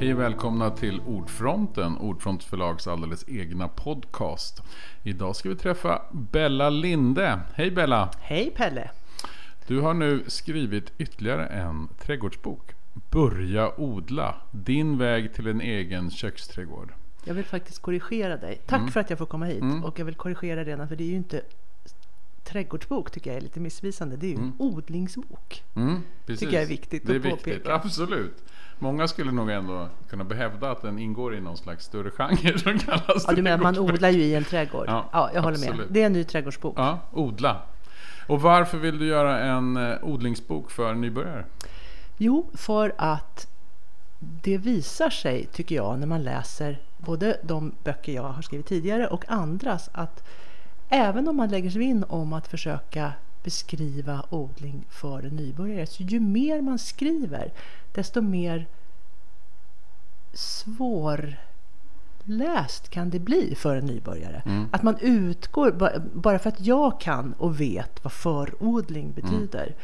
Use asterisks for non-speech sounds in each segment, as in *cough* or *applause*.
Hej och välkomna till Ordfronten, Ordfront förlags alldeles egna podcast. Idag ska vi träffa Bella Linde. Hej Bella! Hej Pelle! Du har nu skrivit ytterligare en trädgårdsbok. Börja odla, din väg till en egen köksträdgård. Jag vill faktiskt korrigera dig. Tack Mm. för att jag får komma hit. Mm. Och jag vill korrigera redan, för det är ju inte trädgårdsbok tycker jag är lite missvisande. Det är ju en odlingsbok. Mm, precis. Tycker jag är viktigt Det är att viktigt, påpeka. absolut. Många skulle nog ändå kunna hävda att den ingår i någon slags större genre som kallas Ja, du menar man odlar ju i en trädgård? Ja, Ja, jag håller med. absolut. Det är en ny trädgårdsbok. Ja, odla. Och varför vill du göra en eh, odlingsbok för nybörjare? Jo, för att det visar sig, tycker jag, när man läser både de böcker jag har skrivit tidigare och andras, att även om man lägger sig in om att försöka beskriva odling för en nybörjare, så ju mer man skriver, desto mer svårläst kan det bli för en nybörjare. Att man utgår, ba- bara för att jag kan och vet vad förodling betyder,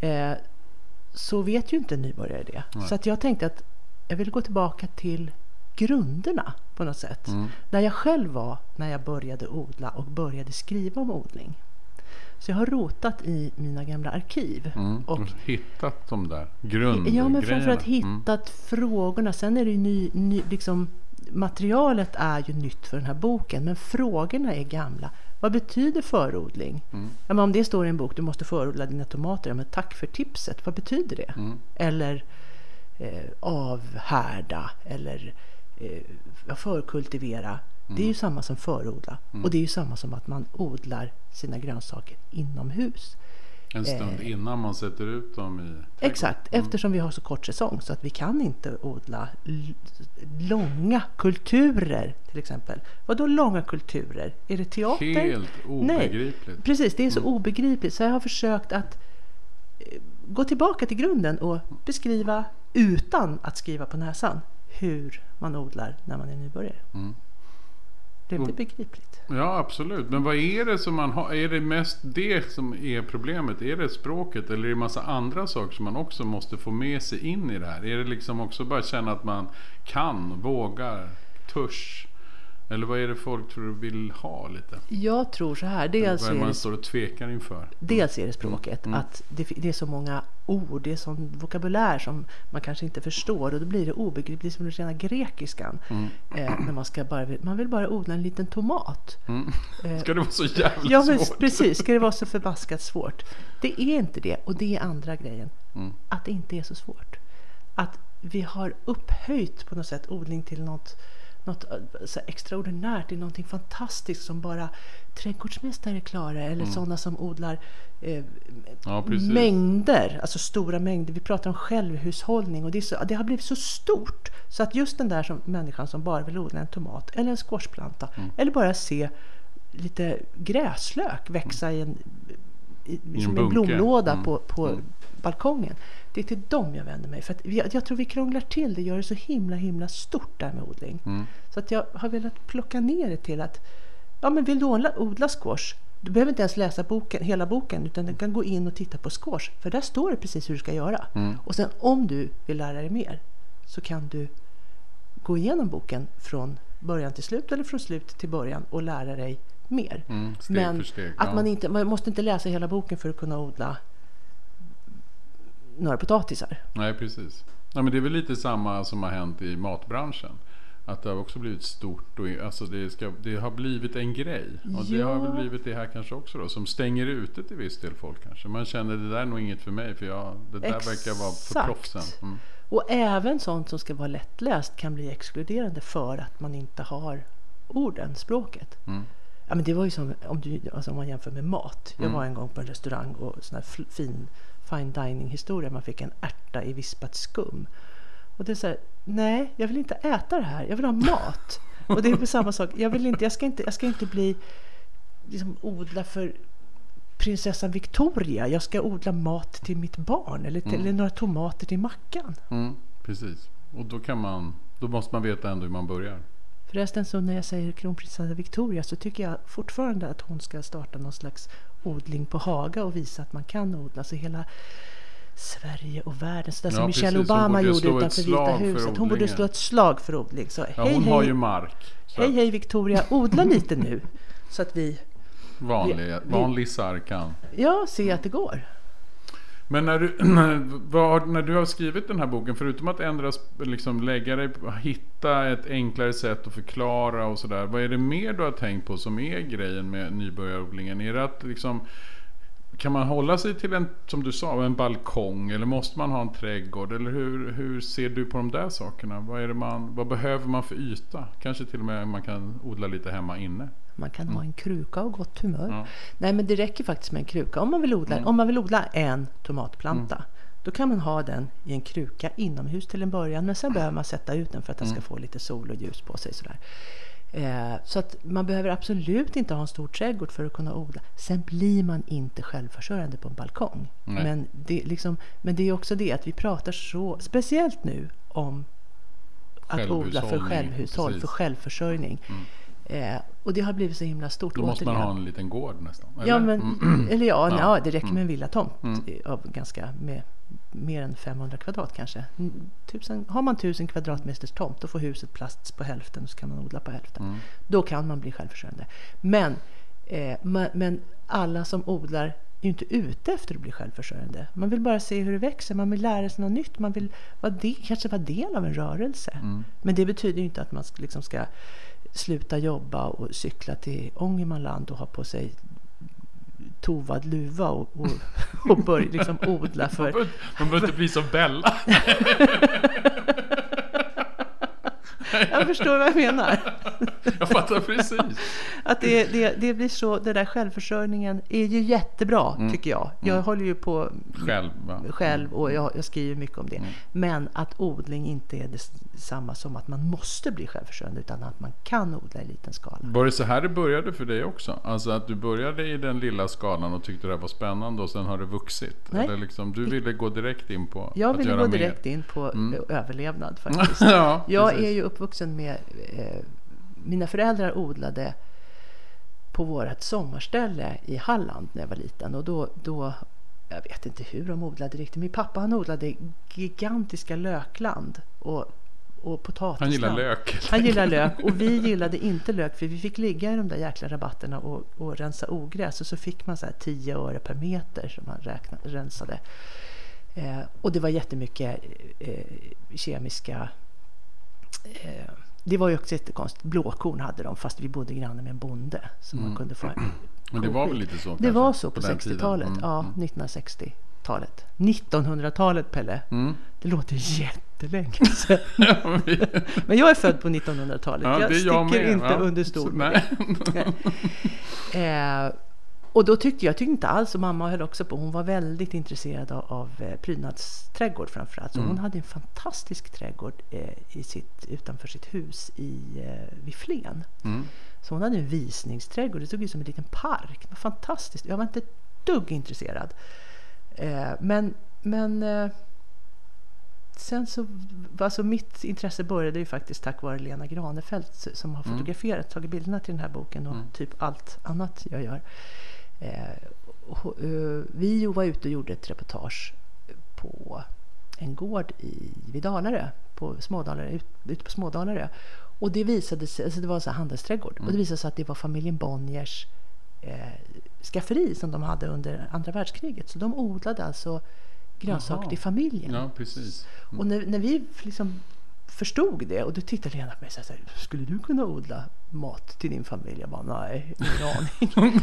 eh, så vet ju inte en nybörjare det. Så att jag tänkte att jag vill gå tillbaka till grunderna på något sätt. Där jag själv var när jag började odla och började skriva om odling. Så jag har rotat i mina gamla arkiv. Mm. Och, Och hittat de där grundgrejerna. ja, men framförallt Mm. hittat frågorna. Sen är det ju ny, ny, liksom, materialet är ju nytt för den här boken, men frågorna är gamla. Vad betyder förodling? Mm. Ja, men om det står i en bok, du måste förodla dina tomater. Ja, men tack för tipset, vad betyder det? Mm. Eller eh, avhärda eller eh, förkultivera. Det Mm. är ju samma som förodla. Och det är ju samma som att man odlar sina grönsaker inomhus. En stund innan man sätter ut dem i trädgården. Exakt, eftersom vi har så kort säsong så att vi kan inte odla långa kulturer till exempel. Vad då långa kulturer? Är det teater? Helt obegripligt. Mm. Nej, precis, det är så obegripligt så jag har försökt att eh, gå tillbaka till grunden och beskriva utan att skriva på näsan hur man odlar när man är nybörjare. Mm. Det begripligt? Ja, absolut. Men vad är det som man har? Är det mest det som är problemet? Är det språket eller är det massa andra saker som man också måste få med sig in i det här? Är det liksom också bara känna att man kan, vågar, törs? Eller vad är det folk tror du vill ha lite? Jag tror så här, dels vad är man det står och tvekar inför? Dels är det språket, att det, det är så många ord, det är sån vokabulär som man kanske inte förstår och då blir det obegripligt. Som den rena grekiskan. Eh, när man, ska bara, man vill bara odla en liten tomat. Eh, Ska det vara så jävla ja, men svårt? precis. Ska det vara så förbaskat svårt? Det är inte det. Och det är andra grejen. Mm. Att det inte är så svårt. Att vi har upphöjt på något sätt odling till något, något eh, extraordinärt, till någonting fantastiskt som bara trädgårdsmästare klarar. Eller sådana som odlar eh, Mm. Ja, mängder, alltså stora mängder. Vi pratar om självhushållning och det, så, det har blivit så stort så att just den där som, människan som bara vill odla en tomat eller en squashplanta Mm. eller bara se lite gräslök växa i en, i, som en bunke. blomlåda Mm. på, på balkongen. Det är till dem jag vänder mig. För att jag, tror vi krånglar till det, gör det så himla himla stort där med odling. Mm. Så att jag har velat plocka ner det till att ja, men vill du odla, odla squash du behöver inte ens läsa boken, hela boken utan du kan gå in och titta på squash. För där står det precis hur du ska göra. Mm. Och sen om du vill lära dig mer så kan du gå igenom boken från början till slut eller från slut till början och lära dig mer. Mm, steg Men steg, att ja. man, inte, man måste inte läsa hela boken för att kunna odla några potatisar. Nej, precis. Ja, men det är väl lite samma som har hänt i matbranschen. Att det har också blivit stort och alltså det, ska, det har blivit en grej. Och det har väl Ja. blivit det här kanske också då. Som stänger ute till viss del folk kanske. Man känner det där är nog inget för mig för jag, det där verkar vara för Exakt. proffsen. Mm. Och även sånt som ska vara lättläst kan bli exkluderande för att man inte har orden, språket. Mm. Ja, men det var ju som om, du, alltså om man jämför med mat. Jag Mm. var en gång på en restaurang och sån här fin fine dining historia. Man fick en ärta i vispat skum. Och det är så här, nej, jag vill inte äta det här. Jag vill ha mat. och det är på samma sak. Jag, vill inte, jag, ska, inte, jag ska inte bli liksom, odla för prinsessan Victoria. Jag ska odla mat till mitt barn eller, till, eller några tomater till mackan. Mm, precis. Och då kan man, då måste man veta ändå hur man börjar. Förresten så när jag säger kronprinsessa Victoria så tycker jag fortfarande att hon ska starta någon slags odling på Haga och visa att man kan odla. Så hela Sverige och världen. Sådär Ja, som Michelle precis. Obama gjorde utanför Vita huset. Hon borde slå ett slag för odling. Så, Ja, hej, hon har hej, ju mark. Hej, hej Victoria, odla *laughs* lite nu. Så att vi vanlig, vi- vanlig sarr kan. ja, ser att det går. Men när du, *clears throat* vad, när du har skrivit den här boken, förutom att ändra, liksom lägga dig, hitta ett enklare sätt att förklara och sådär. Vad är det mer du har tänkt på som är grejen med nybörjarodlingen? Är det att liksom, kan man hålla sig till en, som du sa, en balkong? Eller måste man ha en trädgård? Eller hur, hur ser du på de där sakerna? Vad, är det man, vad behöver man för yta? Kanske till och med man kan odla lite hemma inne. Man kan ha en kruka och gott humör. Ja. Nej, men det räcker faktiskt med en kruka. Om man vill odla, Mm. om man vill odla en tomatplanta, då kan man ha den i en kruka inomhus till en början. Men sen behöver man sätta ut den för att den ska få lite sol och ljus på sig. Sådär. Eh, så att man behöver absolut inte ha en stor trädgård för att kunna odla. Sen blir man inte självförsörjande på en balkong. Nej. Men det, liksom, men det är också det att vi pratar så, speciellt nu, om att odla för självhushåll, för precis. självförsörjning. Eh, och det har blivit så himla stort. Då måste man återigen. ha en liten gård nästan. Ja, eller? men, Mm. eller ja, Ja. ja. det räcker med en villatomt av ganska, med mer än 500 kvadrat kanske. Mm, Tusen, har man 1000 kvadratmeters tomt då får huset plats på hälften så kan man odla på hälften. Mm. Då kan man bli självförsörjande. Men, eh, men alla som odlar är ju inte ute efter att bli självförsörjande. Man vill bara se hur det växer, man vill lära sig något nytt, man vill vara de, kanske vara del av en rörelse. Mm. Men det betyder ju inte att man liksom ska sluta jobba och cykla till Ångermanland och ha på sig tovad luva och, och, och börja liksom *laughs* odla för... Man behöver inte bli som Bella. *laughs* *laughs* Jag förstår vad jag menar. Jag fattar precis. Att det, det, det blir så, den där självförsörjningen är ju jättebra Mm. tycker jag. Jag håller ju på Själv va? själv och jag, jag skriver mycket om det. Mm. Men att odling inte är detsamma som att man måste bli självförsörjande utan att man kan odla i liten skala. Var det så här det började för dig också? Alltså att du började i den lilla skalan och tyckte det här var spännande och sen har det vuxit? Nej. Eller liksom, du ville gå direkt in på Jag ville gå mer? direkt in på Mm. överlevnad *laughs* faktiskt. ja, Jag precis. är ju uppvuxen med... Eh, mina föräldrar odlade på vårt sommarställe i Halland när jag var liten. Och då, då, jag vet inte hur de odlade riktigt. Min pappa han odlade gigantiska lökland och, och potatisland. Han gillar lök. Han gillar lök och vi gillade inte lök för vi fick ligga i de där jäkla rabatterna och, och rensa ogräs och så fick man så här 10 öre per meter som man räkna, rensade. Eh, och det var jättemycket eh, kemiska eh, det var ju också jättekonstigt. Blåkorn hade de fast vi bodde granne med en bonde. Så man kunde få Mm. *clears throat* Men det var väl lite så? Det kanske, var så på, tiden? 60-talet. Mm, Ja, mm. 1960-talet. 1900-talet Pelle. Mm. Det låter jättelänge *laughs* sedan. Men jag är född på 1900-talet. ja, jag det sticker jag inte ja. under stol med Nej. *laughs* Eh, och då tyckte jag tyckte inte alls, och mamma höll också på, hon var väldigt intresserad av, av eh, prydnadsträdgård framförallt. Så Mm. hon hade en fantastisk trädgård eh, i sitt, utanför sitt hus i, eh, vid Flen. Mm. Så hon hade en visningsträdgård, det såg ut som en liten park. Det var fantastiskt. Jag var inte ett dugg intresserad. Eh, men men eh, sen så, alltså mitt intresse började ju faktiskt tack vare Lena Granefelt som har Mm. fotograferat, tagit bilderna till den här boken och Mm. typ allt annat jag gör. Eh, eh, vi var ute och gjorde ett reportage på en gård i, vid Dalarö, på Smådalarö, ut, ute på Smådalarö. Och det visade sig, alltså det var en handelsträdgård, och det visade sig att det var familjen Bonniers eh, skafferi som de hade under andra världskriget. Så de odlade alltså grönsaker Jaha. till familjen. Ja, precis. Och när, när vi liksom förstod det och då tittade Lena på mig och sa Skulle du kunna odla mat till din familj? Jag bara nej, ingen aning.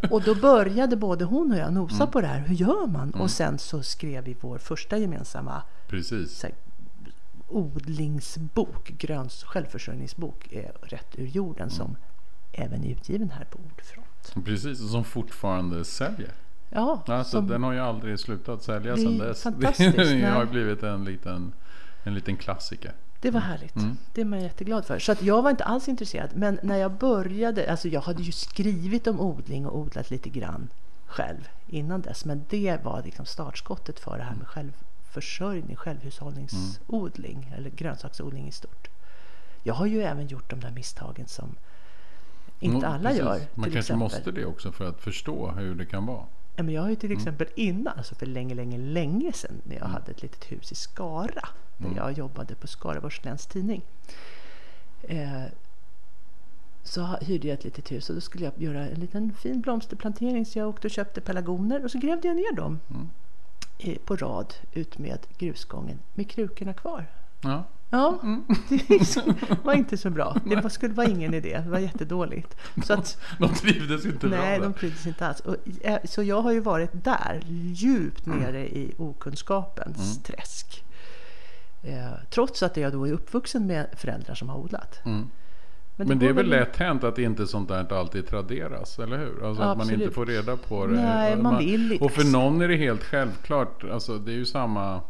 *laughs* och då började både hon och jag nosa Mm. på det här. Hur gör man? Och sen så skrev vi vår första gemensamma Precis. här, odlingsbok, gröns självförsörjningsbok, eh, Rätt ur jorden som även är utgiven här på Ordfront. Precis, och som fortfarande säljer. Ja, Alltså, som, Den har ju aldrig slutat sälja sedan dess. *laughs* Det har blivit en liten, en liten klassiker. Det var härligt. Mm. Det är man jätteglad för. Så att jag var inte alls intresserad. Men när jag började, alltså jag hade ju skrivit om odling och odlat lite grann själv innan dess. Men det var liksom startskottet för det här med självförsörjning, självhushållningsodling eller grönsaksodling i stort. Jag har ju även gjort de där misstagen som inte Mm, alla precis. gör. Man kanske exempel. måste det också för att förstå hur det kan vara. Men jag har ju till exempel innan, alltså för länge, länge, länge sedan när jag hade ett litet hus i Skara. Där jag jobbade på Skaraborgs Läns Tidning. Eh, så hyrde jag ett litet hus och då skulle jag göra en liten fin blomsterplantering. Så jag åkte och köpte pelargoner och så grävde jag ner dem i, på rad ut med grusgången med krukorna kvar. Ja. Ja, *laughs* det liksom var inte så bra. Det var, skulle vara ingen idé. Det var jättedåligt. Så att, *laughs* De trivdes inte nej, bra de trivdes inte alls. Och, eh, så jag har ju varit där, djupt nere i okunskapens träsk. Eh, trots att jag då är uppvuxen med föräldrar som har odlat. Mm. Men det går är väl lätt hänt att inte sånt där inte alltid traderas, eller hur? Alltså att man inte får reda på det. Nej, Och man vill inte. Och för någon är det helt självklart. Alltså det är ju samma.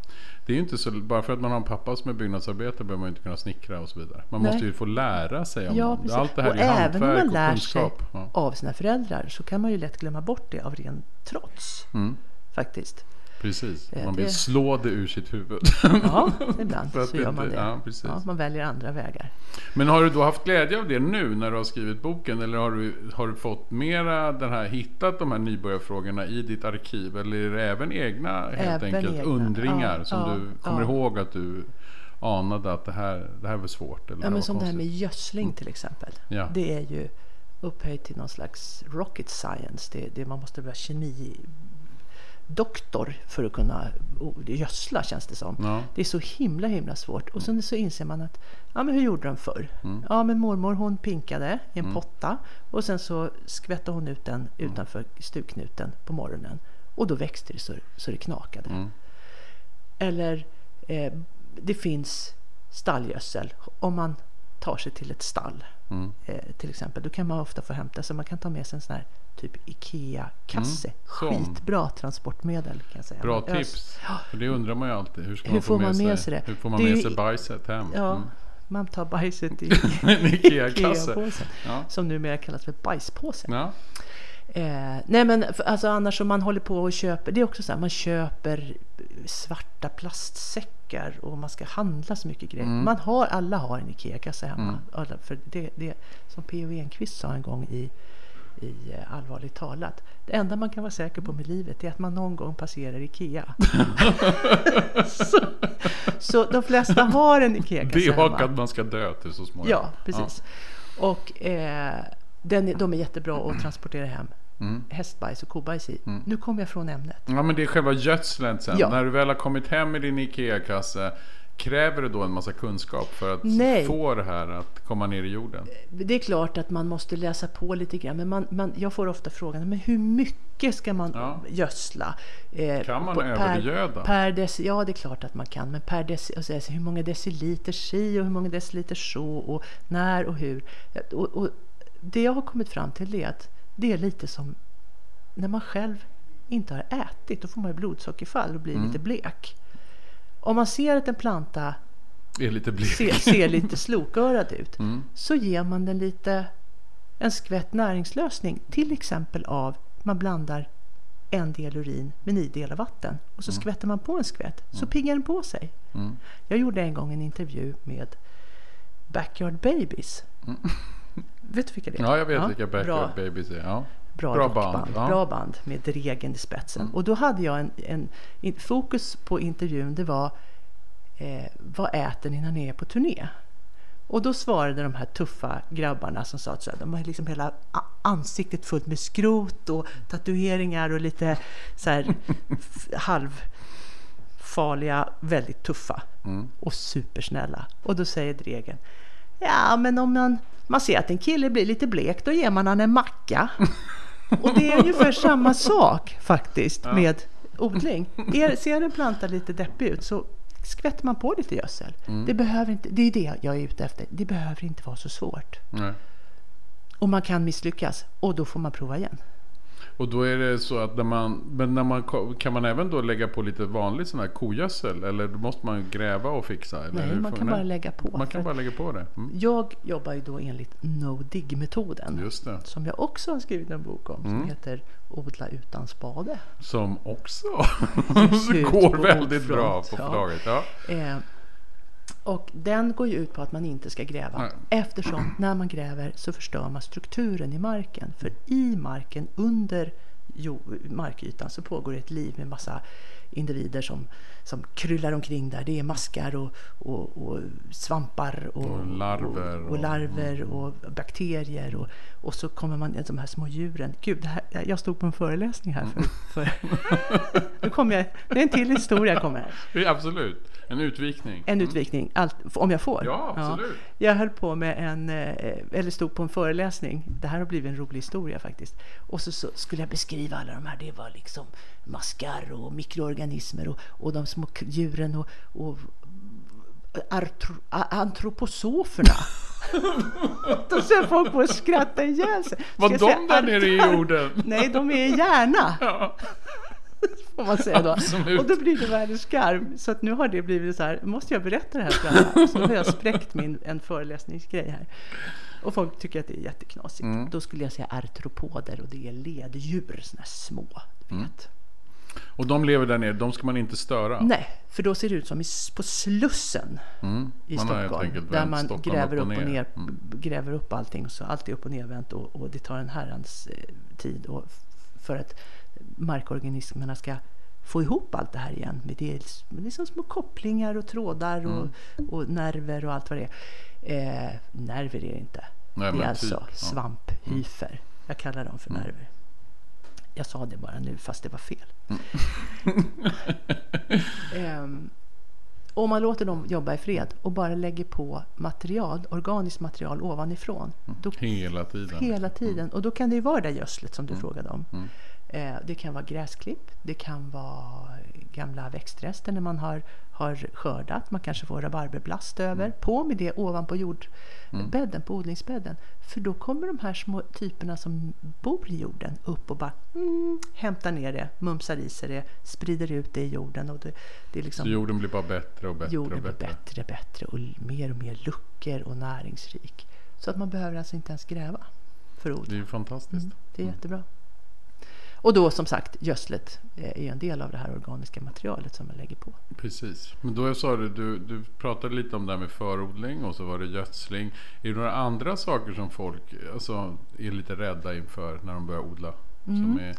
Det är inte så, bara för att man har en pappa som är byggnadsarbetare behöver man inte kunna snickra och så vidare. Man Nej. måste ju få lära sig om Ja, precis. allt det här och är även om man lär sig. Ja. av sina föräldrar så kan man ju lätt glömma bort det av ren trots. Mm. Faktiskt. Precis, Eh, man vill slå det ur sitt huvud. Ja, *laughs* ibland så gör man det. ja. Ja, man väljer andra vägar. Men har du då haft glädje av det nu när du har skrivit boken? Eller har du, har du fått mera den här, hittat de här nybörjarfrågorna i ditt arkiv? Eller är det även egna helt Även enkelt egna. undringar Ja, som du kommer ihåg att du anade att det här, det här var svårt? Eller Ja, men som det här med konstigt? gödsling till exempel. Ja. Det är ju upphöjt till någon slags rocket science. Det, det, man måste vara kemi doktor för att kunna gödsla känns det som. Ja. Det är så himla himla svårt. Och sen så inser man att, ja men hur gjorde de förr? Mm. Ja men mormor hon pinkade i en potta och sen så skvätte hon ut den Mm. utanför stugknuten på morgonen. Och då växte det så, så det knakade. Mm. Eller eh, det finns stallgödsel. Om man tar sig till ett stall Mm. eh, till exempel. Då kan man ofta få hämta så man kan ta med sig en sån här typ IKEA-kasse. sån. Skitbra transportmedel kan jag säga. Bra ös- tips. För det undrar man ju alltid. Hur, ska Hur man få får man med sig det? Hur får man Det med sig i- bajset hem? Ja, Mm. man tar bajset *laughs* i Ikea-kasse. IKEA-påsen. Ja. Som numera kallas för bajspåse. Ja. Eh, nej men alltså annars om man håller på och köper, det är också så här, man köper svarta plastsäckar och man ska handla så mycket grejer. Mm. Man har, alla har en IKEA-kasse hemma. Alla, för det, det, som P.O. Enquist sa en gång i, i eh, Allvarligt talat. Det enda man kan vara säker på med livet är att man någon gång passerar IKEA. *laughs* så, så de flesta har en IKEA-kasse Det och att man ska dö till så småningom. Ja, precis. Och eh, den, de är jättebra att transportera hem Mm. hästbajs och kobajs i. Nu kommer jag från ämnet. Ja men det är själva gödslet sen. Ja. När du väl har kommit hem med din IKEA-kasse. Kräver det då en massa kunskap för att Nej. få det här att komma ner i jorden? Det är klart att man måste läsa på lite grann. Men man, man, jag får ofta frågan, men hur mycket ska man Ja. gödsla? Eh, Kan man på- övergöda? Per deci, ja, det är klart att man kan. Men per deci, alltså, hur många deciliter si och hur många deciliter så och när och hur. Och, och det jag har kommit fram till är att det är lite som när man själv inte har ätit. Då får man ju blodsockerfall och blir Mm. lite blek. Om man ser att en planta Är lite blek. ser, ser lite slokörad ut Mm. så ger man den lite en skvätt näringslösning. Till exempel av man blandar en del urin med nio delar vatten och så skvätter man på en skvätt så piggar den på sig. Mm. Jag gjorde en gång en intervju med Backyard Babies. Vet du vilka det är? Ja, jag vet vilka bra, Backyard Babies är. Ja. Bra, Bra rockband, band, ja. bra band med Dregen i spetsen. Och då hade jag en, en, in, fokus på intervjun, det var eh, vad äter ni när ni är på turné? Och då svarade de här tuffa grabbarna som sa att de har liksom hela ansiktet fullt med skrot och tatueringar och lite så här *laughs* halvfarliga, väldigt tuffa Mm. och supersnälla. Och då säger Dregen, ja men om man, man ser att en kille blir lite blek, då ger man han en macka. *laughs* Och det är ungefär *laughs* samma sak faktiskt med odling. Er, ser en planta lite deppig ut så skvätter man på lite gödsel. Det, behöver inte, det är det jag är ute efter. Det behöver inte vara så svårt. Nej. Och man kan misslyckas och då får man prova igen. Och då är det så att när man, men när man, kan man även då lägga på lite vanlig sån här kogödsel? Eller måste man gräva och fixa? Eller Nej, man kan bara lägga på. Man kan bara lägga på det? Mm. Jag jobbar ju då enligt no-dig-metoden. Som jag också har skrivit en bok om som heter Odla utan spade. Som också *laughs* går väldigt bra på förlaget. Ja. Eh, och den går ju ut på att man inte ska gräva. Nej. Eftersom när man gräver så förstör man strukturen i marken. För i marken under markytan så pågår ett liv med massa individer som, som kryllar omkring där. Det är maskar och, och, och svampar och, Och larver och, och- larver och bakterier och, och så kommer man de här små djuren. Gud, här, jag stod på en föreläsning här för... för nu *laughs* kommer jag, det är en till historia kommer här. *laughs* Ja, Absolut. En utvikning. En utvikning, allt, om jag får. Ja, absolut. Jag höll på med en, eh, eller stod på en föreläsning. Det här har blivit en rolig historia faktiskt. Och så, så skulle jag beskriva alla de här. Det var liksom maskar och mikroorganismer och, och de små djuren och, och artro, antroposoferna. *laughs* Då ser folk på att skratta ihjäl sig. Var de där nere i jorden? Nej, de är i hjärna. *laughs* Ja. *laughs* Får man säga då. Absolut. Och då blir det världens garv. Så att nu har det blivit så här, måste jag berätta det här för alla? Så har jag spräckt min en föreläsningsgrej här. Och folk tycker att det är jätteknasigt. Mm. Då skulle jag säga artropoder och det är leddjur, såna här små. Du Mm. vet. Och de lever där nere, de ska man inte störa. Nej, för då ser det ut som på Slussen Mm. i Stockholm. Där man Stockholm gräver upp och ner. ner, Mm. gräver upp allting. Så allt är upp och nervänt och, och det tar en herrans eh, tid. Och för att markorganismerna ska få ihop allt det här igen. Med det, är som små kopplingar och trådar och, Mm. och nerver och allt vad det är. Eh, nerver är det inte. Nej, det är alltså typ, ja. Mm. svamphyfer. Jag kallar dem för nerver. Jag sa det bara nu fast det var fel. *laughs* Ehm, om man låter dem jobba i fred och bara lägger på material, organiskt material ovanifrån. Då, Hela tiden. hela tiden. Och då kan det ju vara det där gödslet som du Mm. frågade om. Eh, det kan vara gräsklipp, det kan vara gamla växtrester när man har, har skördat. Man kanske får rabarberblast över. Mm. På med det ovanpå jordbädden, på odlingsbädden. För då kommer de här små typerna som bor i jorden upp och bara mm, hämtar ner det, mumsar i sig det, sprider ut det i jorden. Och det, det är liksom Så jorden blir bara bättre och bättre jorden och blir bättre. bättre, bättre och mer och mer luckor och näringsrik. Så att man behöver alltså inte ens gräva för odling. Det är ju fantastiskt. Det är jättebra. Och då som sagt, gödslet eh, är en del av det här organiska materialet som man lägger på. Precis. Men då sa du, du, du pratade lite om det här med förodling och så var det gödsling. Är det några andra saker som folk alltså, är lite rädda inför när de börjar odla? Mm. Är,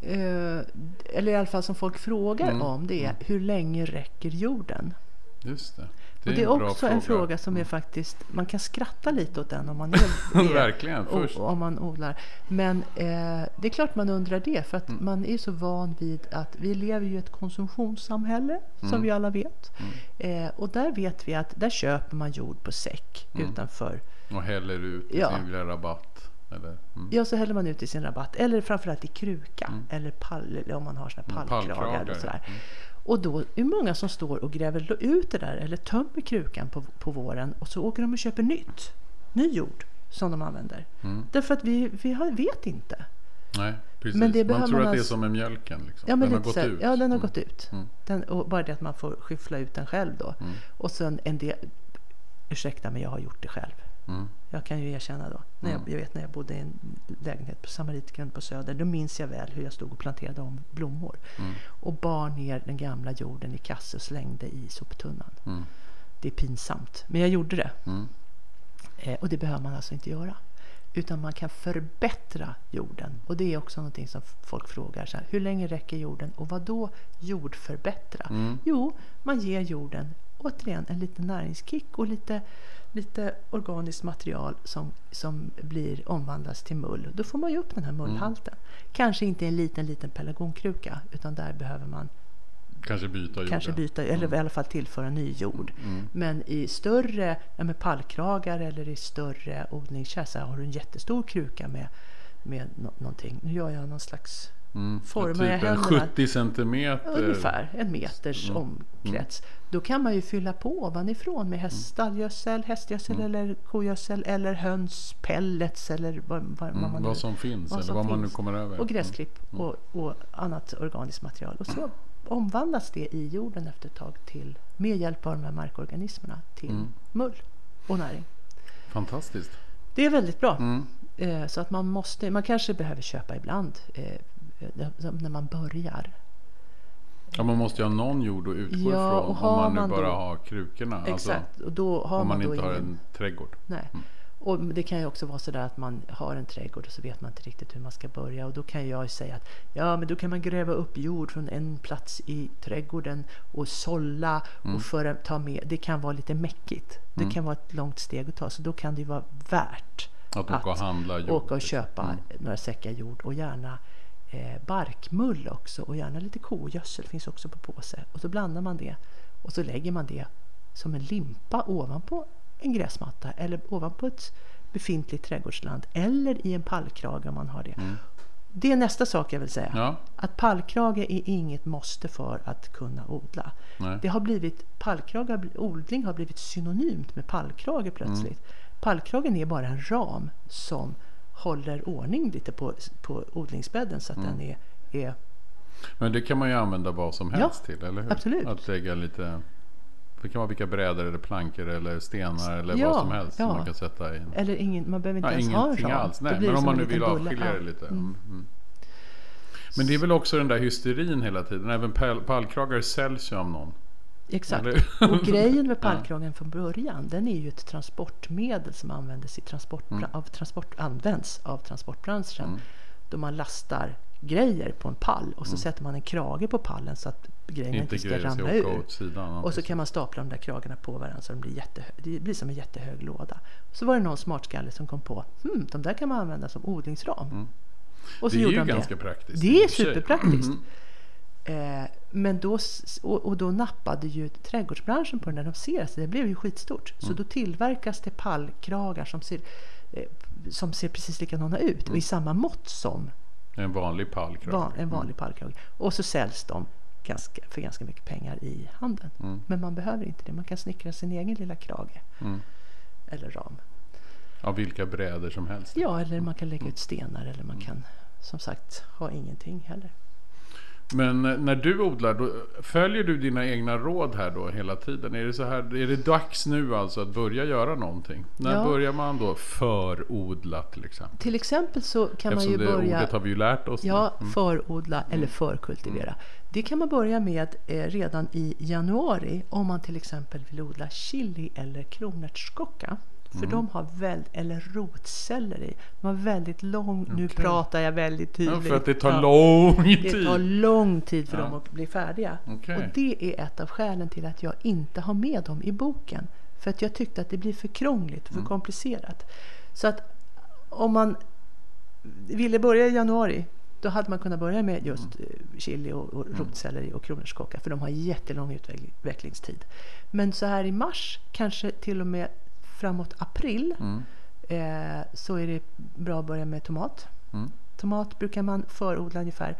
Eh, eller i alla fall som folk frågar Mm, om, det är hur länge räcker jorden? just det. Och det är en bra också en fråga som är faktiskt, man kan skratta lite åt den om man är, *laughs* är Verkligen, och, om man odlar. Men eh, det är klart man undrar det för att Mm. man är så van vid att vi lever i ett konsumtionssamhälle Mm. som vi alla vet. Eh, och där vet vi att där köper man jord på säck Mm. utanför. Och häller ut i Ja. sin lilla rabatt. Eller, mm. Ja, så häller man ut i sin rabatt eller framförallt i kruka eller, pall, eller om man har såna Mm, pallkragar, och sådär. Och då är det många som står och gräver ut det där eller tömmer krukan på, på våren och så åker de och köper nytt. Ny jord som de använder. Mm. Därför att vi, vi har, vet inte. Nej, precis. Men det man tror man att det är som med mjölken. Liksom. Ja, men den har gått så ut. Ja, den har Mm. gått ut. Mm. Den, och bara det att man får skyffla ut den själv då. Mm. Och sen en del, ursäkta men jag har gjort det själv. Mm. Jag kan ju erkänna då. När jag, Mm. jag vet när jag bodde i en lägenhet på Samaritgränd på Söder. Då minns jag väl hur jag stod och planterade om blommor. Mm. Och bar ner den gamla jorden i kasse och slängde i soptunnan. Det är pinsamt. Men jag gjorde det. Eh, och det behöver man alltså inte göra. Utan man kan förbättra jorden. Och det är också någonting som folk frågar. Så här, hur länge räcker jorden? Och vad då jordförbättra? Mm. Jo, man ger jorden återigen en liten näringskick och lite, lite organiskt material som, som blir omvandlas till mull. Då får man ju upp den här mullhalten. Kanske inte en liten, liten pelargonkruka utan där behöver man Kanske byta jorden. kanske byta, eller i alla fall tillföra ny jord. Mm. Men i större ja, med pallkragar eller i större här har du en jättestor kruka med, med nå- någonting. Nu gör jag någon slags Mm. Formar typ händerna? 70 centimeter. ungefär en meters Mm. omkrets. Då kan man ju fylla på ovanifrån med häst, stallgödsel, hästgödsel Mm. eller kogödsel eller hönspellets eller vad, vad, vad Mm. man nu Vad som finns vad eller som vad man nu kommer över. och gräsklipp Mm. och, och annat organiskt material. Och så omvandlas det i jorden efter ett tag till, med hjälp av de här markorganismerna till Mm. mull och näring. Fantastiskt. Det är väldigt bra. Mm. Eh, så att man måste, man kanske behöver köpa ibland eh, när man börjar. Ja, man måste ju ha någon jord att utgå Ja, ifrån om man nu man bara då- har krukorna. Exakt, och då Alltså, har om man, man inte har ingen... en trädgård. Nej. Och det kan ju också vara så där att man har en trädgård och så vet man inte riktigt hur man ska börja. Och då kan jag säga att ja, men då kan man gräva upp jord från en plats i trädgården och sålla och föra, ta med. Det kan vara lite mäckigt. Det kan vara ett långt steg att ta. Så då kan det ju vara värt Att åka och handla jord. åka och liksom. köpa några säckar jord och gärna eh, barkmull också och gärna lite kogödsel finns också på påse. Och så blandar man det och så lägger man det som en limpa ovanpå en gräsmatta eller ovanpå ett befintligt trädgårdsland eller i en pallkrage om man har det. Det är nästa sak jag vill säga. Ja. Att pallkrage är inget måste för att kunna odla. Nej. Det har blivit, pallkrage, odling har blivit synonymt med pallkrage plötsligt. Pallkragen är bara en ram som håller ordning lite på, på odlingsbädden så att den är, är Men det kan man ju använda vad som Ja, helst till, eller hur? absolut. Att lägga lite... Det kan vara vilka brädor eller plankor eller stenar eller Ja, vad som helst ja. som man kan sätta i. Eller ingen, man behöver inte Ja, ens ha en ram. alls. Nej, men om man nu vill avskilja Ja. det lite. Mm. Mm. Men det är väl också den där hysterin hela tiden. Även pall- pallkragar säljs ju av någon. Exakt. Och grejen med pallkragen från början, den är ju ett transportmedel som användes i transport, Mm. av transport, används av transportbranschen. Då man lastar grejer på en pall och så sätter man en krage på pallen så att grejerna Mm. Inte inte ska ramla ur. sidan. Och så kan man stapla de där kragarna på varandra så de blir jättehö- det blir som en jättehög låda. Så var det någon smartskalle som kom på, hmm, de där kan man använda som odlingsram. Och så Mm. Det är gjorde ju de ganska praktiskt. Det är superpraktiskt. Mm. Eh, men då, och, då nappade ju trädgårdsbranschen på det när de ser. Så det blev ju skitstort. Så Mm. då tillverkas det pallkragar som ser, eh, som ser precis likadana ut Mm. och i samma mått som En vanlig pallkrage. van, en vanlig pallkrage. Och så säljs de ganska, för ganska mycket pengar i handeln. Mm. Men man behöver inte det. Man kan snickra sin egen lilla krage. Mm. Eller ram. Av vilka brädor som helst. Ja, eller man kan lägga ut stenar eller man kan som sagt ha ingenting heller. Men när du odlar, då, följer du dina egna råd här då hela tiden? Är det, så här, är det dags nu alltså att börja göra någonting? När Ja. börjar man då förodla till exempel? Till exempel så kan man Eftersom ju det börja... ordet har vi ju lärt oss. Ja, förodla eller förkultivera. Det kan man börja med eh, redan i januari om man till exempel vill odla chili eller kronärtskocka. För de har väldigt, eller rotselleri. De har väldigt lång, nu Okej. pratar jag väldigt Ja, tydligt. för att det tar Ja. lång Det tid. tar lång tid för Ja. dem att bli färdiga. Okej. Och det är ett av skälen till att jag inte har med dem i boken. För att jag tyckte att det blir för krångligt, Mm. för komplicerat. Så att om man ville börja i januari då hade man kunnat börja med just Mm. eh, chili och, och rotselleri och kronärtskocka för de har jättelång utvecklingstid. Men så här i mars, kanske till och med framåt april Mm. eh, så är det bra att börja med tomat. Mm. Tomat brukar man förodla ungefär,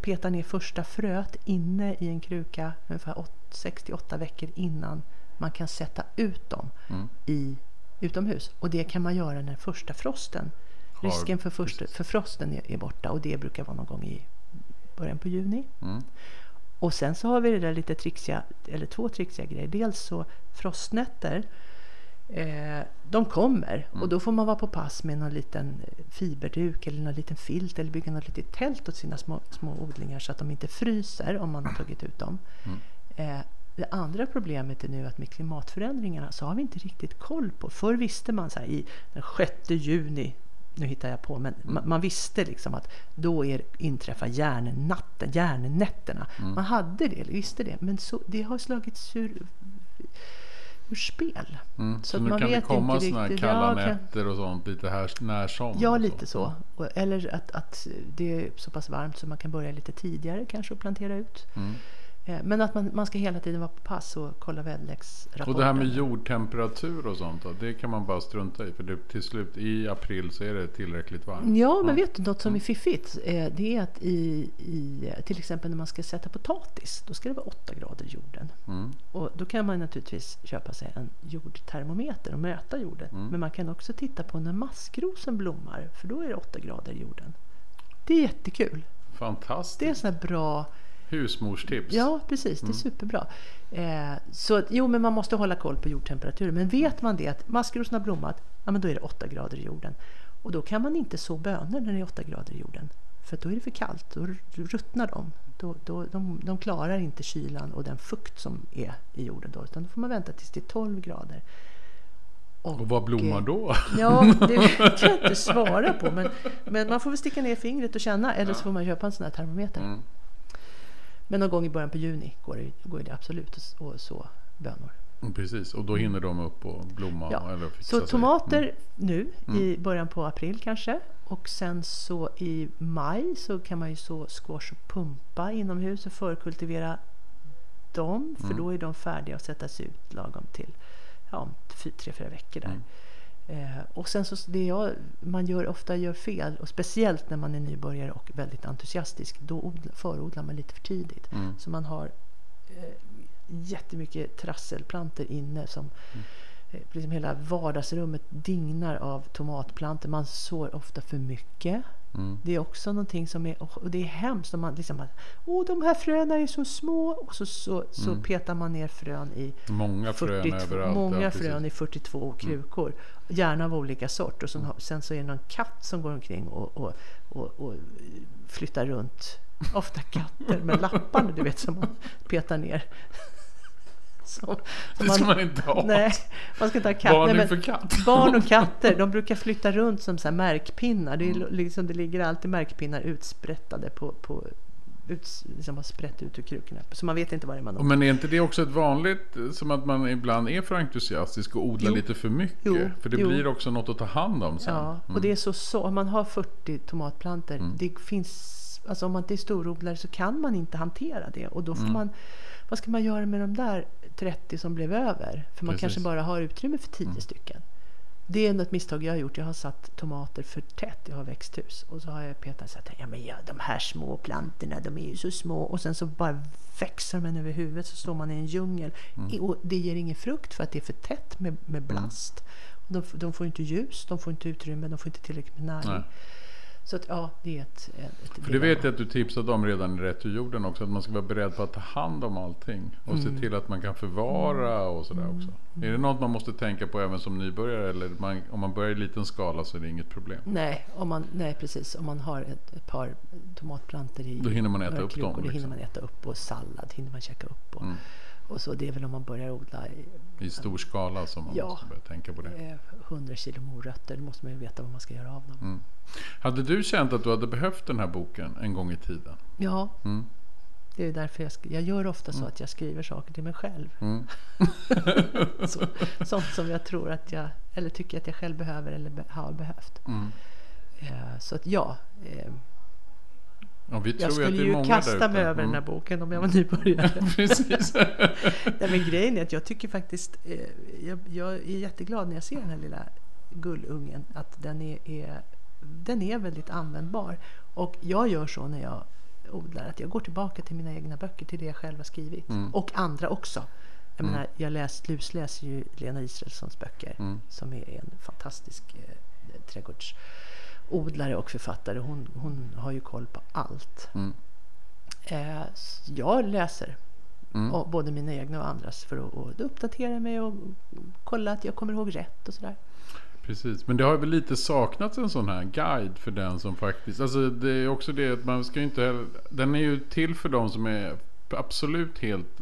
peta ner första fröet inne i en kruka ungefär 6-8 veckor innan man kan sätta ut dem Mm. i utomhus. Och det kan man göra när första frosten, Har- risken för, första, för frosten är, är borta och det brukar vara någon gång i början på juni. Mm. Och sen så har vi det där lite trixiga, eller två trixiga grejer. Dels så frostnätter, eh, de kommer och då får man vara på pass med någon liten fiberduk eller någon liten filt eller bygga något litet tält åt sina små, små odlingar så att de inte fryser om man har tagit ut dem. Eh, det andra problemet är nu att med klimatförändringarna så har vi inte riktigt koll på. Förr visste man så här i den 6 juni, nu hittar jag på, men man, man visste liksom att då är, inträffar järnnatten, järnnätterna. Man hade det, visste det, men så, det har slagits ur, ur spel. Mm. Så, Så nu man kan det vet komma inte såna här kalla Ja, nätter och sånt lite här när som. Ja, lite så. så. Eller att, att det är så pass varmt så man kan börja lite tidigare kanske och plantera ut. Mm. Eh, Men att man, man ska hela tiden vara på pass och kolla väderleksrapporten. Och det här med jordtemperatur och sånt då, det kan man bara strunta i. För det, till slut i april så är det tillräckligt varmt. Ja, men vet du något som är fiffigt? Eh, Det är att i, i, till exempel när man ska sätta potatis, då ska det vara 8 grader i jorden. Mm. Och då kan man naturligtvis köpa sig en jordtermometer och mäta jorden. Mm. Men man kan också titta på när maskrosen blommar, för då är det 8 grader i jorden. Det är jättekul. Fantastiskt. Det är sådana bra Husmorstips. Ja, precis. Det är superbra. Eh, så att, jo, men man måste hålla koll på jordtemperaturen. Men vet man det att maskrosen har blommat, ja men då är det 8 grader i jorden. Och då kan man inte så bönor när det är 8 grader i jorden. För då är det för kallt, då ruttnar de. Då, då, de. De klarar inte kylan och den fukt som är i jorden då. Utan då får man vänta tills det är 12 grader. Och vad blommar eh, då? Ja, det *laughs* vet jag inte svara på. Men, men man får väl sticka ner fingret och känna. Eller så får man köpa en sån här termometer. Mm. Men någon gång i början på juni går det, går det absolut att så bönor. Mm, Precis, och då hinner de upp och blomma Ja. eller fixa Så tomater Mm. nu i början på april kanske. Och sen så i maj så kan man ju så squash och pumpa inomhus och förkultivera dem. För Mm. då är de färdiga att sättas ut lagom till ja, om fy- tre, fyra veckor där. Eh, och sen så det jag, man gör, ofta gör fel, och speciellt när man är nybörjare och väldigt entusiastisk, då odla, förodlar man lite för tidigt. Mm. Så man har eh, jättemycket trasselplanter inne som Mm. Liksom hela vardagsrummet dignar av tomatplanter. Man sår ofta för mycket. Mm. Det är också någonting som är, och det är hemskt om man liksom åh de här fröna är så små och så, så, så Mm. petar man ner frön i Många frön 42, överallt. många ja. Mm. frön i 42 krukor. Gärna av olika sort. Och sen, har- sen så är det någon katt som går omkring och, och, och, och flyttar runt. Ofta katter med lapparna du vet som man petar ner. Som, Det ska man inte ha. Nej, man ska inte ha katt. Barn Nej, men katt. barn och *laughs* katter de brukar flytta runt som så här märkpinnar. Det, är Mm. liksom, det ligger alltid märkpinnar utsprättade på, på ut, liksom har sprätt ut ur krukorna. Så man vet inte vad det är man Men är inte det också ett vanligt, som att man ibland är för entusiastisk och odlar Jo. lite för mycket? Jo. För det Jo. blir också något att ta hand om sen. Ja, och det är så, så om man har 40 tomatplanter, Mm. det finns, alltså om man inte är storodlare så kan man inte hantera det. Och då får Mm. man, vad ska man göra med de där 30 som blev över? För man Precis. kanske bara har utrymme för 10 Mm. stycken. Det är ett misstag jag har gjort. Jag har satt tomater för tätt. Jag har växthus. Och så har jag petat så att ja, men ja, de här små plantorna, de är ju så små. Och sen så bara växer de över huvudet så står man i en djungel. Mm. Och det ger ingen frukt för att det är för tätt med, med blast. De, de får inte ljus, de får inte utrymme, de får inte tillräckligt med näring. Nej. Så att, ja, det är ett, ett För det vet jag att du tipsade om redan i Rätt ur jorden också. Att man ska vara beredd på att ta hand om allting. Och Mm. se till att man kan förvara och sådär också. Är det något man måste tänka på även som nybörjare? Eller man, om man börjar i liten skala så är det inget problem. Nej, om man, nej, precis. Om man har ett, ett par tomatplantor i Då hinner man äta upp dem, Då hinner liksom. man äta upp och sallad hinner man käka upp. Och, Mm. Och så det är väl om man börjar odla i, I stor skala som man Ja. måste börja tänka på det. eh, 100 kilo morötter. Då måste man ju veta vad man ska göra av dem. Mm. Hade du känt att du hade behövt den här boken en gång i tiden? Ja, Mm. det är därför jag, jag gör ofta så att jag skriver saker till mig själv. Mm. *laughs* Så, sånt som jag tror att jag, eller tycker att jag själv behöver eller be, har behövt. Mm. Eh, så att ja, eh, Ja, jag skulle ju kasta mig över den här Mm. boken om jag var nybörjare. *laughs* Precis. *laughs* Nej, men grejen är att jag tycker faktiskt, eh, jag, jag är jätteglad när jag ser den här lilla gullungen, att den är, är, den är väldigt användbar. Och jag gör så när jag odlar, att jag går tillbaka till mina egna böcker, till det jag själv har skrivit. Mm. Och andra också. Jag menar, jag läst, lusläser ju Lena Israelssons böcker, Mm. som är en fantastisk eh, trädgårdsodlare och författare. Hon, hon har ju koll på allt. Mm. Eh, jag läser Mm. både mina egna och andras för att, att uppdatera mig och kolla att jag kommer ihåg rätt och sådär. Precis, men det har väl lite saknats en sån här guide för den som faktiskt... Alltså det är också det att man ska inte heller... Den är ju till för de som är absolut helt,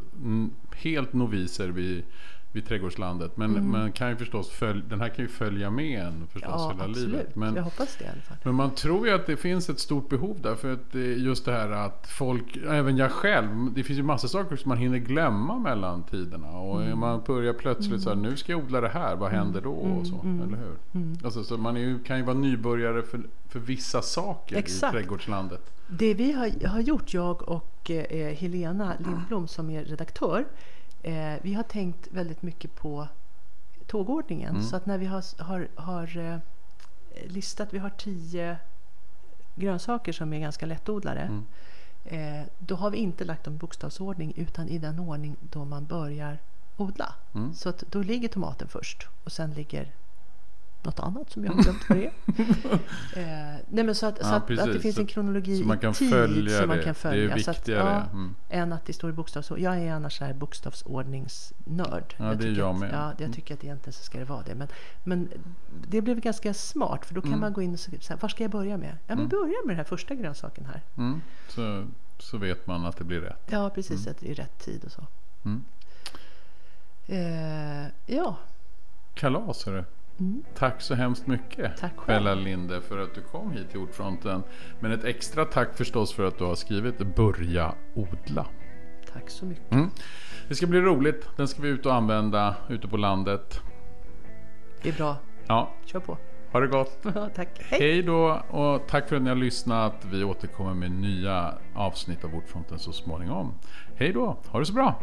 helt noviser vid, vid trädgårdslandet. Men man kan ju förstås följ, den här kan ju följa med en förstås Ja, hela absolut. livet. Men, Jag hoppas det i alla fall. men man tror ju att det finns ett stort behov där. För att just det här att folk, även jag själv, det finns ju massa saker som man hinner glömma mellan tiderna. Och Mm. man börjar plötsligt så här, nu ska jag odla det här, vad händer då? Och så, mm, eller hur? mm. Alltså, så man är ju, kan ju vara nybörjare för, för vissa saker Exakt. i trädgårdslandet. Det vi har, har gjort, jag och eh, Helena Lindblom som är redaktör, eh, vi har tänkt väldigt mycket på tågordningen. Mm. Så att när vi har, har, har eh, listat, vi har tio grönsaker som är ganska lättodlade. Mm. Eh, då har vi inte lagt dem i bokstavsordning utan i den ordning då man börjar odla. Mm. Så att då ligger tomaten först och sen ligger något annat som jag har glömt vad det är. *laughs* eh, nej men så att, så Ja, att, att det finns en Så- kronologi Så man i kan tid följa som man det. kan följa. Det är Så att, viktigare. ja, mm. än att det står i bokstavsordning. Jag är annars så här bokstavsordningsnörd. Ja, det är jag att, med. Ja, jag Mm. tycker att egentligen så ska det vara det. Men, men det blev ganska smart för då kan Mm. man gå in och säga, så var ska jag börja med? Ja, men Mm. börja med den här första grönsaken här. Mm. Så, så vet man att det blir rätt. Ja, precis. Att det är rätt tid och så. Mm. Eh, ja, Kalas hörru. Mm. Tack så hemskt mycket tack Bella Linde för att du kom hit till Ordfronten. Men ett extra tack förstås för att du har skrivit Börja odla. Tack så mycket. Mm. Det ska bli roligt. Den ska vi ut och använda ute på landet. Det är bra. Ja. Kör på. Ha det gott. *laughs* tack. Hej. Hej då och tack för att ni har lyssnat. Vi återkommer med nya avsnitt av Ordfronten så småningom. Hej då. Ha det så bra.